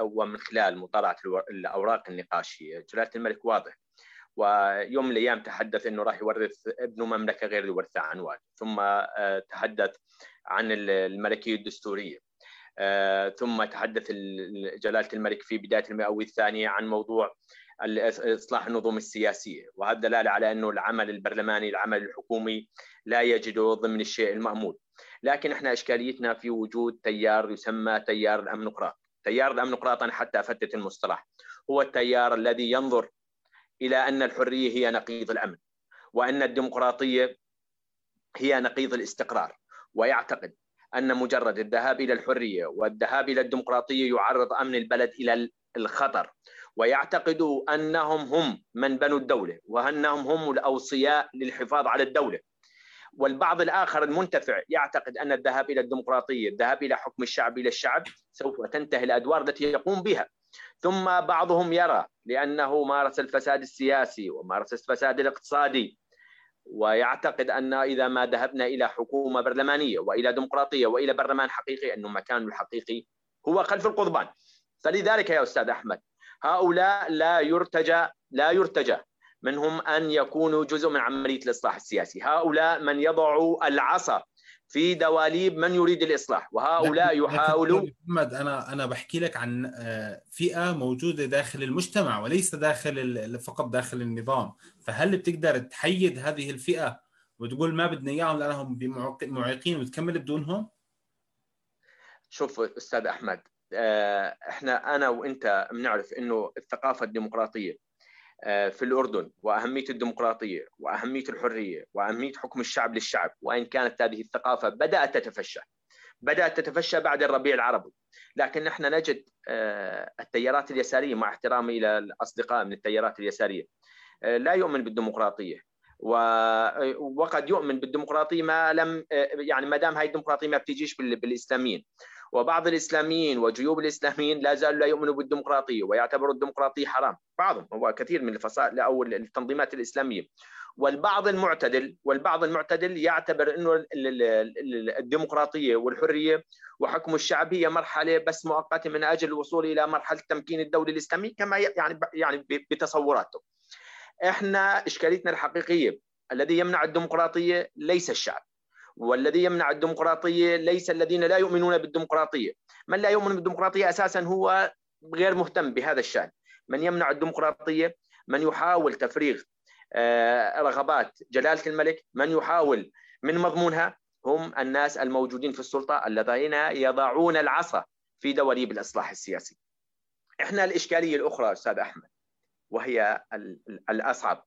ومن خلال مطالعه الأوراق النقاشية جلالة الملك واضح ويوم من الأيام تحدث إنه راح يورث ابنه مملكة غير يورثها عن والد ثم تحدث عن الملكية الدستورية. ثم تحدث جلالة الملك في بداية المئوية الثانية عن موضوع إصلاح النظم السياسية وهذا دلالة على إنه العمل البرلماني العمل الحكومي لا يجد ضمن الشيء المأمول. لكن إحنا إشكاليتنا في وجود تيار يسمى تيار الامنقراط تيار الامنقراط أنا حتى أفتت المصطلح. هو التيار الذي ينظر إلى أن الحرية هي نقيض الأمن وأن الديمقراطية هي نقيض الاستقرار. ويعتقد أن مجرد الذهاب إلى الحرية والذهاب إلى الديمقراطية يعرض أمن البلد إلى الخطر. ويعتقدوا أنهم هم من بنوا الدولة وأنهم هم الأوصياء للحفاظ على الدولة. والبعض الآخر المنتفع يعتقد أن الذهاب إلى الديمقراطية، الذهاب إلى حكم الشعب إلى الشعب سوف تنتهي الأدوار التي يقوم بها. ثم بعضهم يرى لأنه مارس الفساد السياسي ومارس الفساد الاقتصادي ويعتقد أن إذا ما ذهبنا إلى حكومة برلمانية وإلى ديمقراطية وإلى برلمان حقيقي انه مكانه الحقيقي هو خلف القضبان. فلذلك يا أستاذ أحمد هؤلاء لا يرتجى لا يرتجى منهم أن يكونوا جزء من عملية الإصلاح السياسي، هؤلاء من يضعوا العصا في دواليب من يريد الإصلاح وهؤلاء يحاولوا محمد أنا أنا بحكي لك عن فئة موجودة داخل المجتمع وليس داخل فقط داخل النظام. فهل بتقدر تحيد هذه الفئة وتقول ما بدنا إياهم لأنهم معيقين وتكمل بدونهم؟ شوف أستاذ أحمد إحنا أنا وأنت بنعرف إنه الثقافة الديمقراطية في الأردن وأهمية الديمقراطية وأهمية الحرية وأهمية حكم الشعب للشعب وإن كانت هذه الثقافة بدأت تتفشى. بدأت تتفشى بعد الربيع العربي. لكن نحن نجد التيارات اليسارية مع احترامي إلى الأصدقاء من التيارات اليسارية لا يؤمن بالديمقراطية. وقد يؤمن بالديمقراطية ما لم يعني ما دام هاي الديمقراطية ما بتجيش بالإسلاميين. وبعض الإسلاميين وجيوب الإسلاميين لا زالوا لا يؤمنوا بالديمقراطية ويعتبروا الديمقراطية حرام. بعضهم هو كثير من الفصائل أو التنظيمات الإسلامية. والبعض المعتدل والبعض المعتدل يعتبر إنه الديمقراطية والحرية وحكم الشعب هي مرحلة بس مؤقتة من أجل الوصول إلى مرحلة تمكين الدولة الإسلامية كما يعني يعني بتصوراته. إحنا إشكاليتنا الحقيقية الذي يمنع الديمقراطية ليس الشعب. والذي يمنع الديمقراطية ليس الذين لا يؤمنون بالديمقراطية، من لا يؤمن بالديمقراطية أساسا هو غير مهتم بهذا الشأن، من يمنع الديمقراطية؟ من يحاول تفريغ رغبات جلالة الملك، من يحاول من مضمونها هم الناس الموجودين في السلطة الذين يضعون العصا في دواليب الإصلاح السياسي. إحنا الإشكالية الأخرى أستاذ أحمد وهي الأصعب.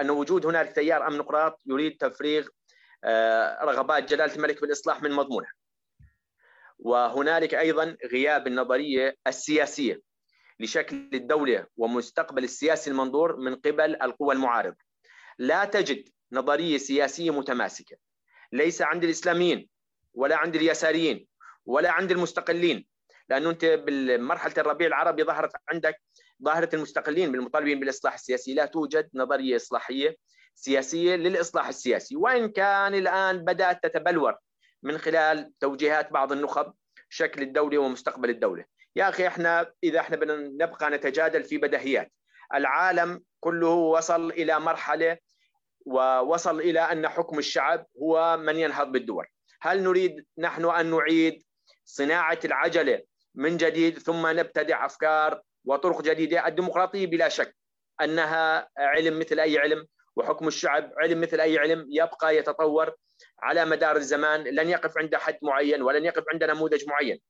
أن وجود هناك تيار امنقراط يريد تفريغ رغبات جلالة الملك بالإصلاح من مضمونها. وهنالك أيضا غياب النظرية السياسية لشكل الدولة ومستقبل السياسي المنظور من قبل القوى المعارضة. لا تجد نظرية سياسية متماسكة ليس عند الإسلاميين ولا عند اليساريين ولا عند المستقلين لأنه أنت بمرحله الربيع العربي ظهرت عندك ظاهره المستقلين بالمطالبين بالإصلاح السياسي لا توجد نظرية إصلاحية سياسية للإصلاح السياسي. وإن كان الآن بدأت تتبلور من خلال توجيهات بعض النخب شكل الدولة ومستقبل الدولة. يا أخي إحنا إذا إحنا بدنا نبقى نتجادل في بديهيات العالم كله وصل إلى مرحلة ووصل إلى أن حكم الشعب هو من ينهض بالدول. هل نريد نحن أن نعيد صناعة العجلة من جديد ثم نبتدع أفكار وطرق جديدة؟ الديمقراطية بلا شك أنها علم مثل أي علم. وحكم الشعب علم مثل أي علم يبقى يتطور على مدار الزمان لن يقف عند حد معين ولن يقف عند نموذج معين.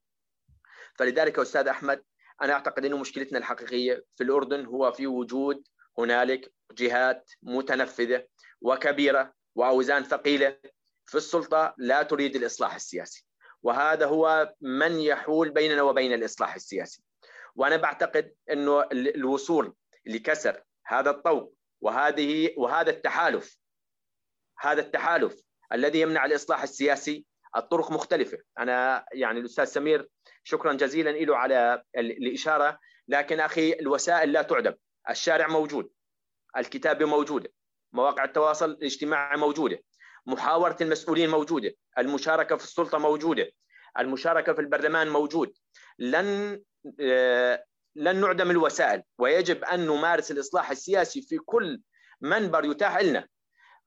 فلذلك أستاذ أحمد أنا أعتقد إنه مشكلتنا الحقيقية في الأردن هو في وجود هنالك جهات متنفذة وكبيرة وأوزان ثقيلة في السلطة لا تريد الإصلاح السياسي. وهذا هو من يحول بيننا وبين الإصلاح السياسي. وأنا بعتقد إنه الوصول لكسر هذا الطوق وهذه وهذا التحالف. هذا التحالف الذي يمنع الإصلاح السياسي. الطرق مختلفة. أنا يعني الأستاذ سمير شكرا جزيلا له على الإشارة. لكن أخي الوسائل لا تعدم. الشارع موجود. الكتابه موجوده مواقع التواصل الاجتماعي موجودة. محاورة المسؤولين موجودة. المشاركة في السلطة موجودة. المشاركة في البرلمان موجود. لن لن نعدم الوسائل ويجب أن نمارس الإصلاح السياسي في كل منبر يتاح لنا.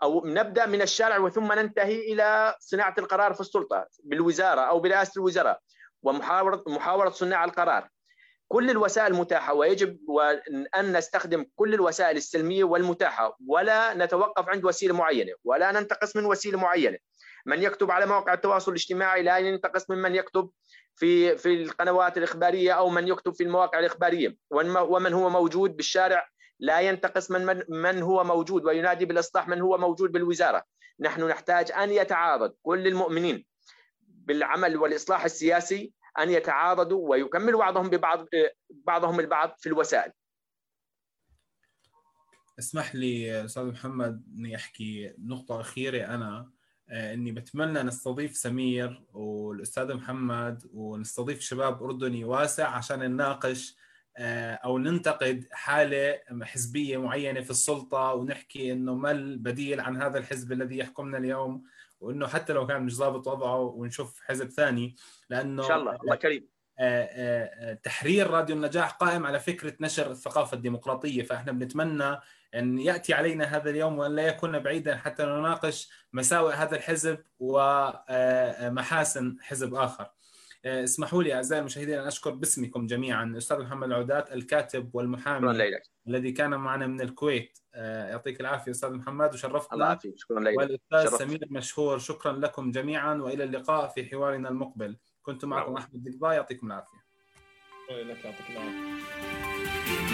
أو نبدأ من الشارع وثم ننتهي إلى صناعة القرار في السلطة بالوزارة أو برئاسة الوزراء ومحاوره محاورة صناع القرار. كل الوسائل متاحة ويجب أن نستخدم كل الوسائل السلمية والمتاحة. ولا نتوقف عند وسيلة معينة ولا ننتقص من وسيلة معينة. من يكتب على مواقع التواصل الاجتماعي لا ينتقص ممن يكتب في في القنوات الإخبارية أو من يكتب في المواقع الإخبارية. ومن هو موجود بالشارع لا ينتقص من, من من هو موجود. وينادي بالإصلاح من هو موجود بالوزارة. نحن نحتاج أن يتعاضد كل المؤمنين بالعمل والإصلاح السياسي أن يتعاضدوا ويكملوا بعضهم ببعض بعضهم البعض في الوسائل. اسمح لي أستاذ محمد اني احكي نقطة أخيرة أنا. إني بتمنى نستضيف سمير والأستاذ محمد ونستضيف شباب أردني واسع عشان نناقش أو ننتقد حالة حزبية معينة في السلطة ونحكي إنه ما البديل عن هذا الحزب الذي يحكمنا اليوم وإنه حتى لو كان مش ضابط وضعه ونشوف حزب ثاني. لأنه إن شاء الله الله كريم. تحرير راديو النجاح قائم على فكرة نشر الثقافة الديمقراطية. فإحنا بنتمنى أن يأتي علينا هذا اليوم وأن لا يكون بعيدا حتى نناقش مساوئ هذا الحزب ومحاسن حزب آخر. اسمحوا لي أعزائي المشاهدين أن أشكر باسمكم جميعا الاستاذ محمد العودات الكاتب والمحامي شكرا الذي كان معنا من الكويت. يعطيك العافية أستاذ محمد وشرفتنا. الله يعافيك. شكرا لك والأستاذ سمير مشهور شكرا لكم جميعا وإلى اللقاء في حوارنا المقبل. كنت معكم أحمد دقبا يعطيكم العافية. لك يعطيك العافية.